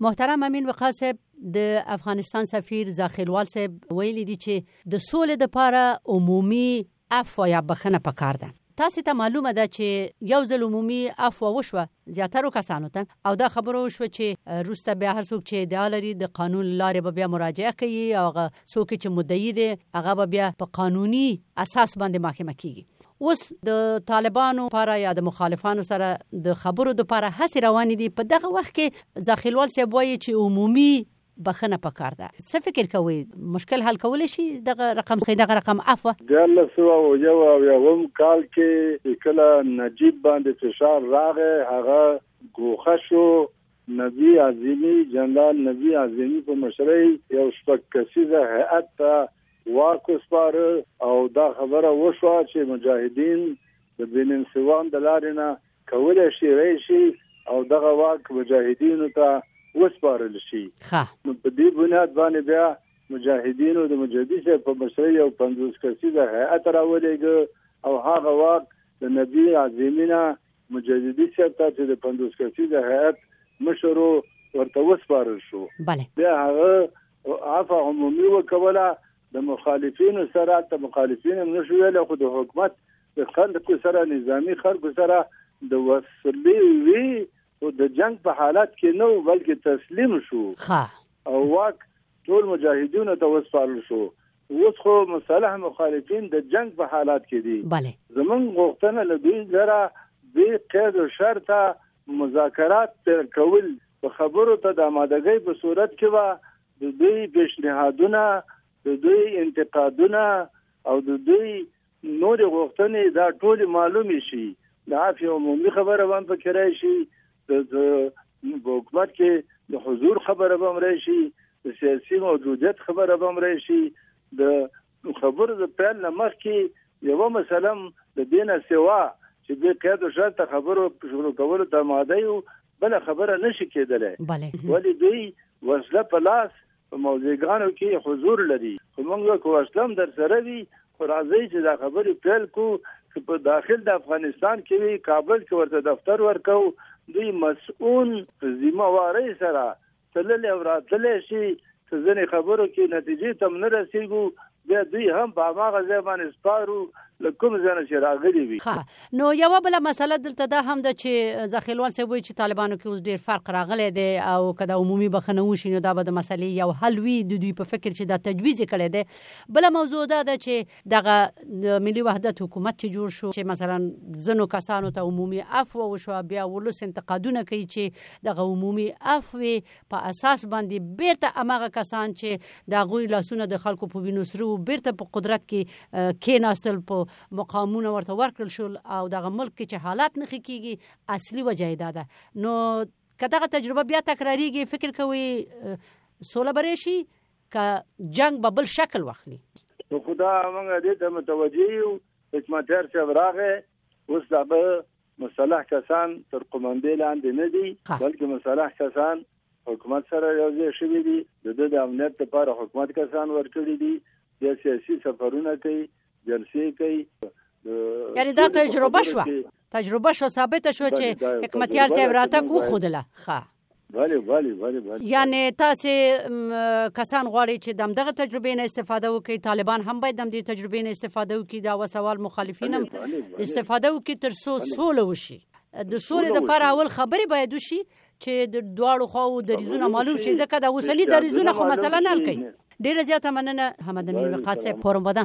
محترم امین وقاص صاحب د افغانستان سفیر زاخیلوال صاحب ویلي دي چې د سولې لپاره عمومي عفو یا بخنه پکار ده تاسو ته معلومه ده چې یو ځل عمومي عفو وشوه زیاترو کسانو ته او دا خبره وشوه چې روسته بیا هر څوک چې ادعا لري د قانون لارې به بیا مراجعه کوي او هغه څوک چې مدعي دی هغه به بیا په قانوني اساس باندې محاکمه کیږي اوس د طالبانو لپاره یا د مخالفانو سره د خبرو لپاره هڅې روانې دي په دغه وخت کې زاخیلوال صاحب وایي چې عمومي بخنه پکار ده څه فکر کوئ مشکل حل کولی شي دغه رقم خې دغه رقم عفو دیارلس سوه او یو اویاوم کال کې کله نجیب باندې فشار راغی هغه ګوښه شو نبی عظیمی جنرال نبی عظیمی په مشرۍ یو شپږ کسیزه هیئت ته واک وسپاره او دا خبره وشوه چې مجاهدین د بنین سوان د لارې نه کولی شي راشي او دغه واک مجاهدینو ته وسپارل شي نو په دې بنیاد باندې بیا مجاهدینو د مجاهدي صاحب په مشرۍ یو پنځوس کسیزه هیئت راولېږه او هغه واک د نبی عظیمینه مجددي صاحب ته چې د پنځوس کسیزه هیئت مشر و، ورته وسپارل شو. بله. بیا هغه عفوه عمومي وکوله، د مخالفینو سره ته مخالفین هم نه شو ویلی، خو د حکومت د خلکو سره، نظامي خلکو سره د وسلې وي، خو د جنګ په حالت کې نه و، بلکې تسلیم شو او واک ټول مجاهدینو ته وسپارل شو. اوس خو مسلح مخالفین د جنګ په حالات کې دي. بله. زموږ غوښتنه له دوی سره بې قید و شرطه مذاکرات پیل کول په خبرو ته د امادګۍ په صورت کې به د دوی پیشنهادونه، د دوی انتقادونه او د دوی نورې غوښتنې دا ټولې معلومې شي د عافیه عمومي خبره به هم پکې راشي د حکومت کې د حضور خبره به هم راشي د سیاسي موجودیت خبره به هم راشي د خبرو د پیل نه مخکې یوه مسله هم د دې نه سوا چې دوی قید و شرط خبرو شروع کولو ته آماده یو بله خبره نشي کېدلی ولې دوی وسله په لاس په موضعګانو کې حضور لري خو موږ که وسله هم درسره وي خو راځئ چې دا خبرې پیل کړو که په داخل د افغانستان کې وي کابل کې ورته دفتر ورکو دوی مسؤل په ذمه وارۍ سره تللی او راتللی شي ځینې خبرو کې نتیجې ته هم نه رسېږو بیا دوی هم په هماغه ځای باندې سپارو له کوم ځای نه چې راغلي وي ښه نو یوه بله مسله دلته دا هم ده چې زخیلوان صاحب وایي چې طالبانو کې اوس ډېر فرق راغلی دی او که د عمومي بخښنه وشي نو دا به د مسلې یو حل وي د دوی په فکر چې دا تجویز یې کړی دی بله موضوع دا ده چې دغه د ملي وحدت حکومت چې جوړ شو چې مثلا ځینو کسانو ته عمومي عفو وشوه بیا ولس انتقادونه کوي چې دغه عمومي عفوې په اساس باندې بیرته امغه کسان چې د هغوی لاسونه د خلکو په وینو سره وو بیرته په قدرت کې کیناستل په مقامونه ورته ورکړل شول او دغه ملک کې چې حالات نه کیږي اصلي وجه دا ده نو کداغه تجربه بیا تکراریږي فکر کوي سوله برې شي ک جنگ به بل شکل واخلي نو خدا موږ دې ته متوجي یو حکمتیار صاحب راغې اوس دا به مسلح کسان تر قومندې لاندې نه دي بلکې مسلح کسان حکومت سره یو ځای شوي دي د د امنیت لپاره حکومت کسان ورکړي دي د سیاسي سفرونه کوي جلسې کوي یعنی دا تجربه شو تجربه شو ثابت شو چې حکمتیار صاحب راته کو خودله ښه بله بله بله بله یعنی تاسو کسان غواړي چې د دغه تجربې نه استفاده وکړي طالبان هم باید د دې تجربې نه استفاده وکړي دا وسوال مخالفین هم استفاده وکړي تر څو سوله وشي د سولې لپاره اول خبرې باید وشي چې د دواړو خواو دریزونه معلوم شي ځکه دا اوسنی دریزونه خو مثلا نه کوي ډیره زیاته مننه حمد امیر وقاص صاحب پرم بدن